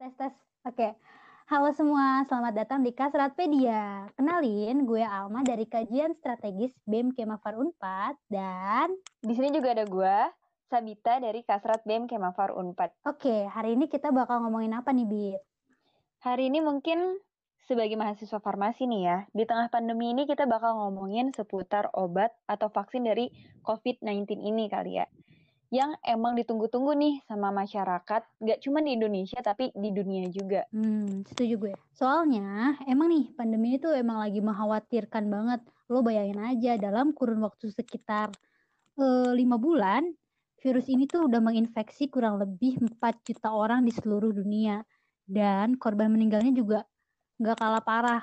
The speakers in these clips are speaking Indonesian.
Tes tes. Oke. Halo semua, selamat datang di Kasratpedia. Kenalin, gue Alma dari Kajian Strategis BEM Kemafar Unpad dan Di sini juga ada gue, Sabita dari Kasrat BEM Kemafar Unpad. Oke, hari ini kita bakal ngomongin apa nih, Bit? Hari ini mungkin sebagai mahasiswa farmasi nih ya, di tengah pandemi ini kita bakal ngomongin seputar obat atau vaksin dari COVID-19 ini kali ya. Yang emang ditunggu-tunggu nih sama masyarakat, nggak cuma di Indonesia tapi di dunia juga. Hmm, setuju gue. Soalnya, emang nih, pandemi itu emang lagi mengkhawatirkan banget. Lo bayangin aja, dalam kurun waktu sekitar eh, lima bulan, virus ini tuh udah menginfeksi kurang lebih 4 juta orang di seluruh dunia. Dan korban meninggalnya juga nggak kalah parah.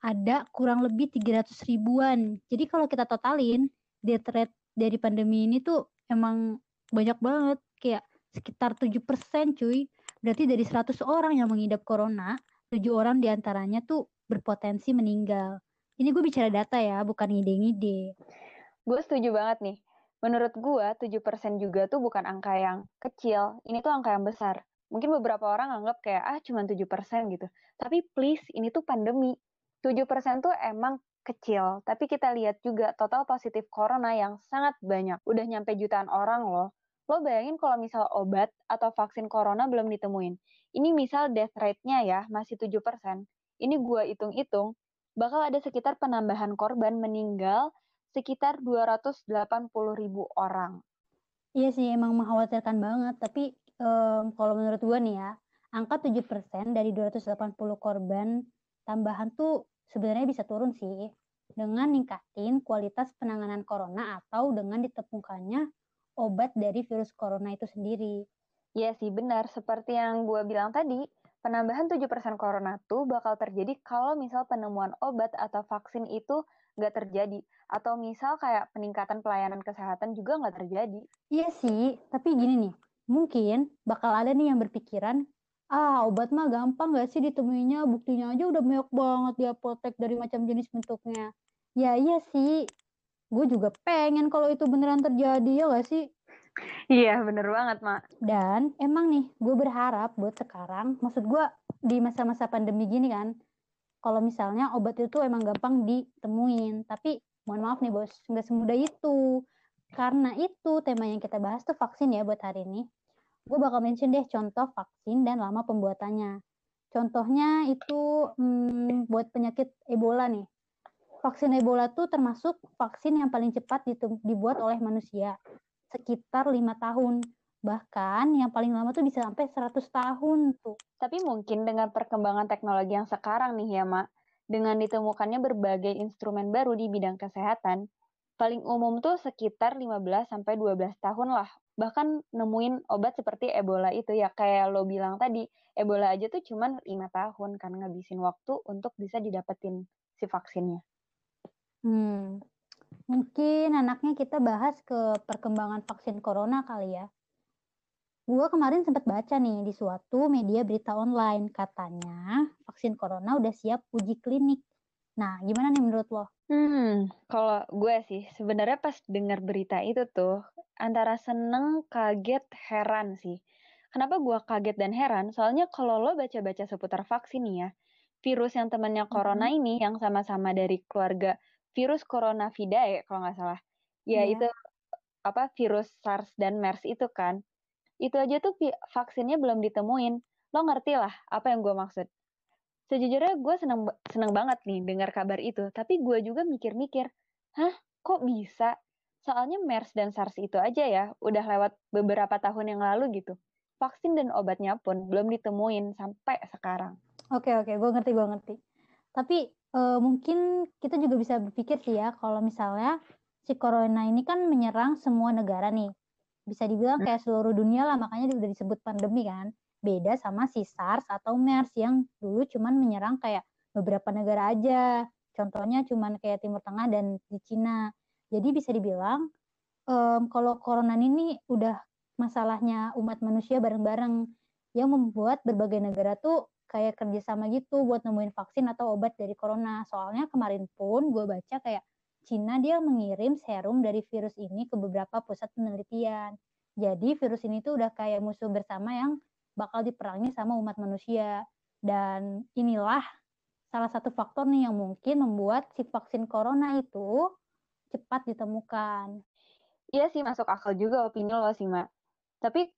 Ada kurang lebih 300 ribuan. Jadi kalau kita totalin, death rate dari pandemi ini tuh emang banyak banget. Kayak sekitar 7% cuy. Berarti dari 100 orang yang mengidap corona, 7 orang di antaranya tuh berpotensi meninggal. Ini gue bicara data ya, bukan ngide-ngide. Gue setuju banget nih. Menurut gue, 7% juga tuh bukan angka yang kecil, ini tuh angka yang besar. Mungkin beberapa orang anggap kayak, ah cuma 7% gitu. Tapi please, ini tuh pandemi. 7% tuh emang kecil, tapi kita lihat juga total positif corona yang sangat banyak. Udah nyampe jutaan orang loh. Lo bayangin kalau misal obat atau vaksin corona belum ditemuin. Ini misal death rate-nya ya, masih 7%. Ini gue hitung-hitung, bakal ada sekitar penambahan korban meninggal sekitar 280 ribu orang. Iya sih, emang mengkhawatirkan banget. Tapi em, kalau menurut gue nih ya, angka 7% dari 280 korban tambahan tuh sebenarnya bisa turun sih dengan ningkatin kualitas penanganan corona atau dengan ditemukannya obat dari virus corona itu sendiri. Iya sih, benar. Seperti yang gue bilang tadi, penambahan 7% corona tuh bakal terjadi kalau misal penemuan obat atau vaksin itu nggak terjadi. Atau misal kayak peningkatan pelayanan kesehatan juga nggak terjadi. Iya sih, tapi gini nih, mungkin bakal ada nih yang berpikiran, ah obat mah gampang gak sih ditemuinya, buktinya aja udah banyak banget di apotek dari macam jenis bentuknya. Ya iya sih, gue juga pengen kalau itu beneran terjadi ya gak sih? Iya, bener banget, Mak. Dan emang nih, gue berharap buat sekarang, maksud gue di masa-masa pandemi gini kan, kalau misalnya obat itu emang gampang ditemuin, tapi mohon maaf nih bos, nggak semudah itu. Karena itu tema yang kita bahas tuh vaksin ya buat hari ini. Gue bakal mention deh contoh vaksin dan lama pembuatannya. Contohnya itu hmm, buat penyakit Ebola nih. Vaksin Ebola tuh termasuk vaksin yang paling cepat dibuat oleh manusia, sekitar lima tahun. Bahkan yang paling lama tuh bisa sampai 100 tahun tuh. Tapi mungkin dengan perkembangan teknologi yang sekarang nih ya, Mak, dengan ditemukannya berbagai instrumen baru di bidang kesehatan, paling umum tuh sekitar 15 sampai 12 tahun lah. Bahkan nemuin obat seperti Ebola itu ya kayak lo bilang tadi, Ebola aja tuh cuman 5 tahun kan ngabisin waktu untuk bisa didapetin si vaksinnya. Hmm. Mungkin anaknya kita bahas ke perkembangan vaksin corona kali ya. Gue kemarin sempat baca nih di suatu media berita online, katanya vaksin corona udah siap uji klinik. Nah, gimana nih menurut lo? Hmm, kalau gue sih sebenarnya pas dengar berita itu tuh antara seneng, kaget, heran sih. Kenapa gue kaget dan heran? Soalnya kalau lo baca-baca seputar vaksin nih ya, virus yang temannya corona Mhm. ini yang sama-sama dari keluarga virus coronavidae kalau nggak salah. Ya Iya. itu apa virus SARS dan MERS itu kan. Itu aja tuh vaksinnya belum ditemuin. Lo ngerti lah apa yang gue maksud. Sejujurnya gue seneng, seneng banget nih dengar kabar itu. Tapi gue juga mikir-mikir, hah kok bisa? Soalnya MERS dan SARS itu aja ya, udah lewat beberapa tahun yang lalu gitu. Vaksin dan obatnya pun belum ditemuin sampai sekarang. Oke, oke, gue ngerti, gue ngerti. Tapi eh, mungkin kita juga bisa berpikir sih ya, kalau misalnya si corona ini kan menyerang semua negara nih. Bisa dibilang Hmm. kayak seluruh dunia lah, makanya udah disebut pandemi kan. Beda sama si SARS atau MERS yang dulu cuman menyerang kayak beberapa negara aja. Contohnya cuman kayak Timur Tengah dan di Cina. Jadi bisa dibilang em, kalau corona ini udah masalahnya umat manusia bareng-bareng yang membuat berbagai negara tuh kayak kerjasama gitu buat nemuin vaksin atau obat dari corona. Soalnya kemarin pun gue baca kayak Cina dia mengirim serum dari virus ini ke beberapa pusat penelitian. Jadi virus ini tuh udah kayak musuh bersama yang bakal diperangi sama umat manusia. Dan inilah salah satu faktor nih yang mungkin membuat si vaksin corona itu cepat ditemukan. Iya sih, masuk akal juga opini lo sih, Mak. Tapi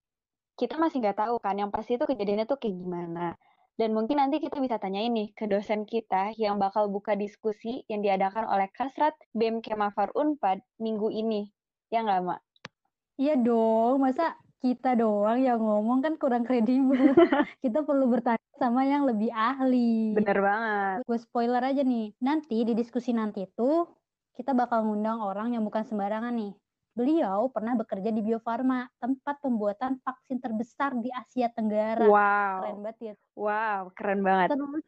kita masih nggak tahu kan, yang pasti itu kejadiannya tuh kayak gimana. Dan mungkin nanti kita bisa tanya ini ke dosen kita yang bakal buka diskusi yang diadakan oleh Kasrat BEM Kemafar Unpad minggu ini. Ya nggak, Mak? Iya dong, masa kita doang yang ngomong kan kurang kredibel. kita perlu bertanya sama yang lebih ahli. Bener banget. Gue spoiler aja nih, nanti di diskusi nanti itu kita bakal ngundang orang yang bukan sembarangan nih. Beliau pernah bekerja di Bio Farma, tempat pembuatan vaksin terbesar di Asia Tenggara. Wow. Keren banget ya. Wow, keren banget. Terus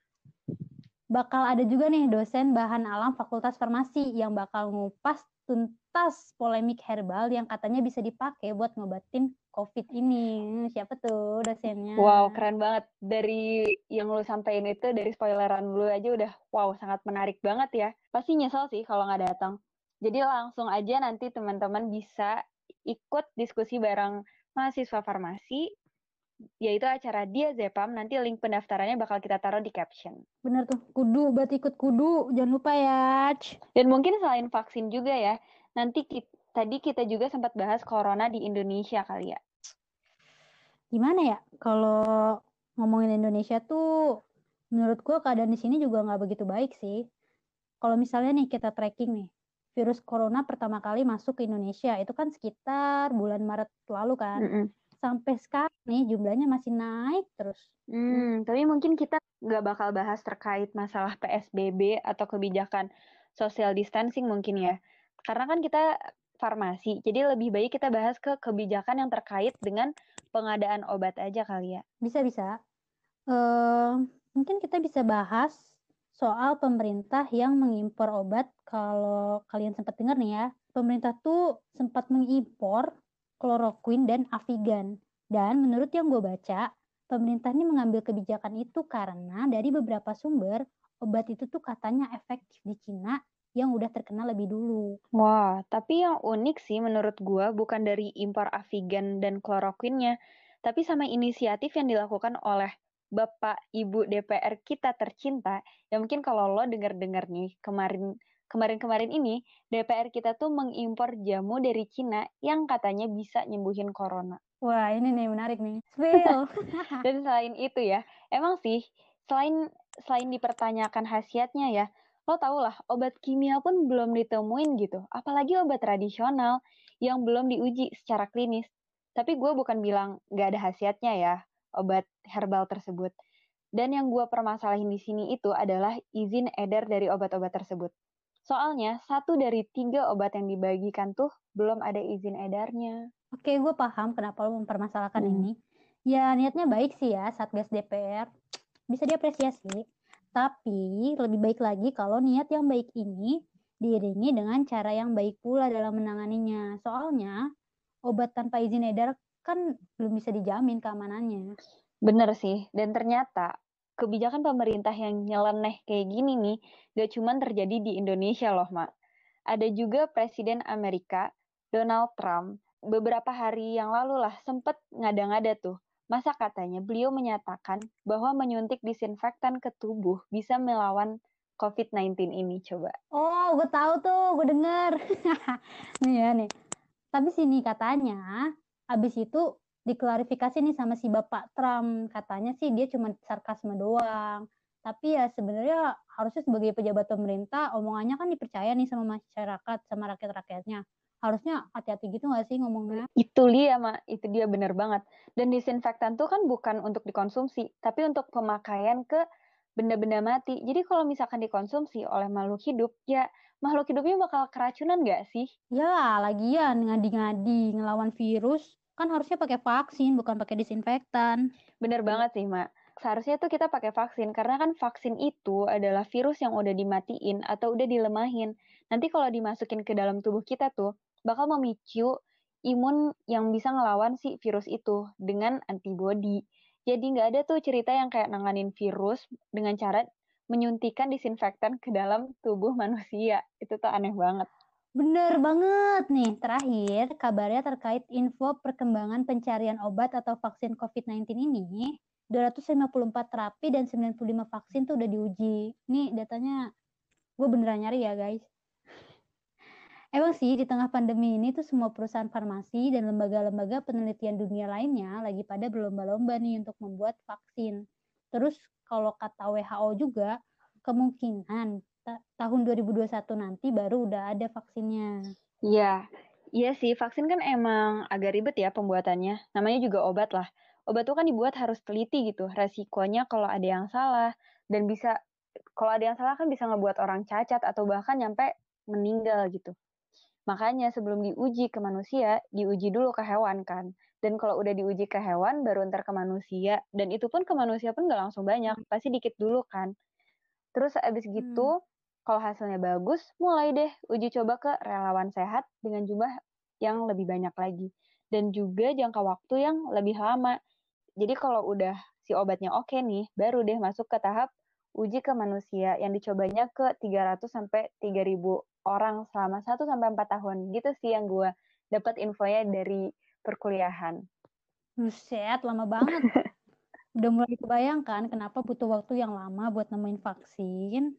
bakal ada juga nih dosen bahan alam Fakultas Farmasi yang bakal ngupas tuntas polemik herbal yang katanya bisa dipakai buat ngobatin COVID ini. Siapa tuh dosennya? Wow, keren banget. Dari yang lu sampaikan itu, dari spoileran lu aja udah wow, sangat menarik banget ya. Pasti nyesel sih kalau nggak datang. Jadi langsung aja nanti teman-teman bisa ikut diskusi bareng mahasiswa farmasi, yaitu acara Dia Zepam. Nanti link pendaftarannya bakal kita taruh di caption. Bener tuh, kudu, buat ikut kudu. Jangan lupa ya. Dan mungkin selain vaksin juga ya, nanti kita, tadi kita juga sempat bahas corona di Indonesia kali ya. Gimana ya, kalau ngomongin Indonesia tuh, menurut gue keadaan di sini juga nggak begitu baik sih. Kalau misalnya nih kita tracking nih, virus corona pertama kali masuk ke Indonesia itu kan sekitar bulan Maret lalu kan. Mm -mm. Sampai sekarang nih jumlahnya masih naik terus. Hmm, tapi mungkin kita nggak bakal bahas terkait masalah PSBB atau kebijakan social distancing mungkin ya. Karena kan kita farmasi, jadi lebih baik kita bahas ke kebijakan yang terkait dengan pengadaan obat aja kali ya. Bisa-bisa. Uh, mungkin kita bisa bahas soal pemerintah yang mengimpor obat. Kalau kalian sempat dengar nih ya, pemerintah tuh sempat mengimpor kloroquine dan Avigan. Dan menurut yang gue baca, pemerintah ini mengambil kebijakan itu karena dari beberapa sumber, obat itu tuh katanya efektif di Cina yang udah terkenal lebih dulu. Wah, tapi yang unik sih menurut gue bukan dari impor Avigan dan kloroquine-nya, tapi sama inisiatif yang dilakukan oleh Bapak Ibu DPR kita tercinta, ya mungkin kalau lo denger-dengar nih kemarin kemarin-kemarin ini DPR kita tuh mengimpor jamu dari Cina yang katanya bisa nyembuhin corona. Wah, ini nih menarik nih. Spill. Dan selain itu ya, emang sih selain selain dipertanyakan khasiatnya ya, lo tau lah obat kimia pun belum ditemuin gitu, apalagi obat tradisional yang belum diuji secara klinis. Tapi gue bukan bilang gak ada khasiatnya ya, obat herbal tersebut. Dan yang gue permasalahin di sini itu adalah izin edar dari obat-obat tersebut. Soalnya satu dari tiga obat yang dibagikan tuh belum ada izin edarnya. Oke, gue paham kenapa lo mempermasalahkan hmm. ini. Ya niatnya baik sih ya Satgas DPR. Bisa diapresiasi. Tapi lebih baik lagi kalau niat yang baik ini diiringi dengan cara yang baik pula dalam menanganinya. Soalnya obat tanpa izin edar kan belum bisa dijamin keamanannya. Bener sih, dan ternyata kebijakan pemerintah yang nyeleneh kayak gini nih gak cuma terjadi di Indonesia loh, Mak. Ada juga Presiden Amerika, Donald Trump, beberapa hari yang lalu lah sempet ngada-ngada tuh. Masa katanya beliau menyatakan bahwa menyuntik disinfektan ke tubuh bisa melawan COVID-19 ini, coba. Oh, gue tahu tuh, gue denger. nih ya, nih. Tapi sini katanya Habis itu diklarifikasi nih sama si Bapak Trump. Katanya sih dia cuma sarkasme doang. Tapi ya sebenarnya harusnya sebagai pejabat pemerintah omongannya kan dipercaya nih sama masyarakat, sama rakyat-rakyatnya. Harusnya hati-hati gitu gak sih ngomongnya? Itu dia, Mak. Itu dia bener banget. Dan disinfektan tuh kan bukan untuk dikonsumsi, tapi untuk pemakaian ke benda-benda mati. Jadi kalau misalkan dikonsumsi oleh makhluk hidup, ya makhluk hidupnya bakal keracunan gak sih? Ya, lagian ngadi-ngadi ngelawan virus kan harusnya pakai vaksin bukan pakai disinfektan. Bener banget sih, Mak. Seharusnya tuh kita pakai vaksin karena kan vaksin itu adalah virus yang udah dimatiin atau udah dilemahin. Nanti kalau dimasukin ke dalam tubuh kita tuh bakal memicu imun yang bisa ngelawan si virus itu dengan antibody. Jadi nggak ada tuh cerita yang kayak nanganin virus dengan cara menyuntikan disinfektan ke dalam tubuh manusia. Itu tuh aneh banget. Bener banget nih. Terakhir, kabarnya terkait info perkembangan pencarian obat atau vaksin COVID-19 ini, 254 terapi dan 95 vaksin tuh udah diuji. Nih datanya gue beneran nyari ya guys. Emang sih di tengah pandemi ini tuh semua perusahaan farmasi dan lembaga-lembaga penelitian dunia lainnya lagi pada berlomba-lomba nih untuk membuat vaksin. Terus kalau kata WHO juga kemungkinan tahun 2021 nanti baru udah ada vaksinnya. Iya, iya sih vaksin kan emang agak ribet ya pembuatannya. Namanya juga obat lah. Obat tuh kan dibuat harus teliti gitu. Resikonya kalau ada yang salah dan bisa kalau ada yang salah kan bisa ngebuat orang cacat atau bahkan nyampe meninggal gitu. Makanya sebelum diuji ke manusia, diuji dulu ke hewan kan. Dan kalau udah diuji ke hewan, baru ntar ke manusia. Dan itu pun ke manusia pun nggak langsung banyak, pasti dikit dulu kan. Terus abis gitu, hmm kalau hasilnya bagus, mulai deh uji coba ke relawan sehat dengan jumlah yang lebih banyak lagi. Dan juga jangka waktu yang lebih lama. Jadi kalau udah si obatnya oke nih, baru deh masuk ke tahap uji ke manusia yang dicobanya ke 300 sampai 3000 orang selama 1 sampai 4 tahun. Gitu sih yang gue dapat infonya dari perkuliahan. Buset, lama banget. Udah mulai kebayangkan kenapa butuh waktu yang lama buat nemuin vaksin.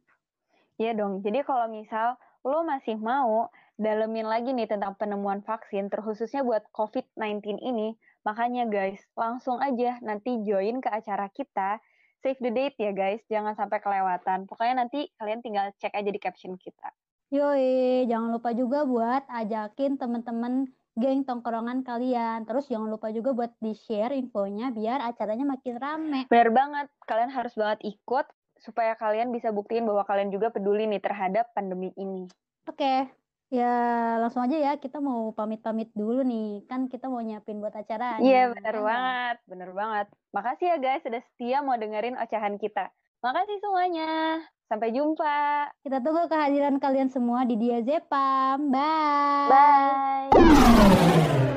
Iya dong. Jadi kalau misal lo masih mau dalemin lagi nih tentang penemuan vaksin, terkhususnya buat COVID-19 ini, makanya guys, langsung aja nanti join ke acara kita. Save the date ya guys, jangan sampai kelewatan. Pokoknya nanti kalian tinggal cek aja di caption kita. Yoi, jangan lupa juga buat ajakin temen-temen geng tongkrongan kalian. Terus jangan lupa juga buat di-share infonya biar acaranya makin rame. Bener banget, kalian harus banget ikut supaya kalian bisa buktiin bahwa kalian juga peduli nih terhadap pandemi ini. Oke, ya langsung aja ya kita mau pamit-pamit dulu nih. Kan kita mau nyiapin buat acara. Iya, bener ya. banget. Bener banget. Makasih ya guys sudah setia mau dengerin ocehan kita. Makasih semuanya. Sampai jumpa. Kita tunggu kehadiran kalian semua di Dia Zepam. Bye. Bye.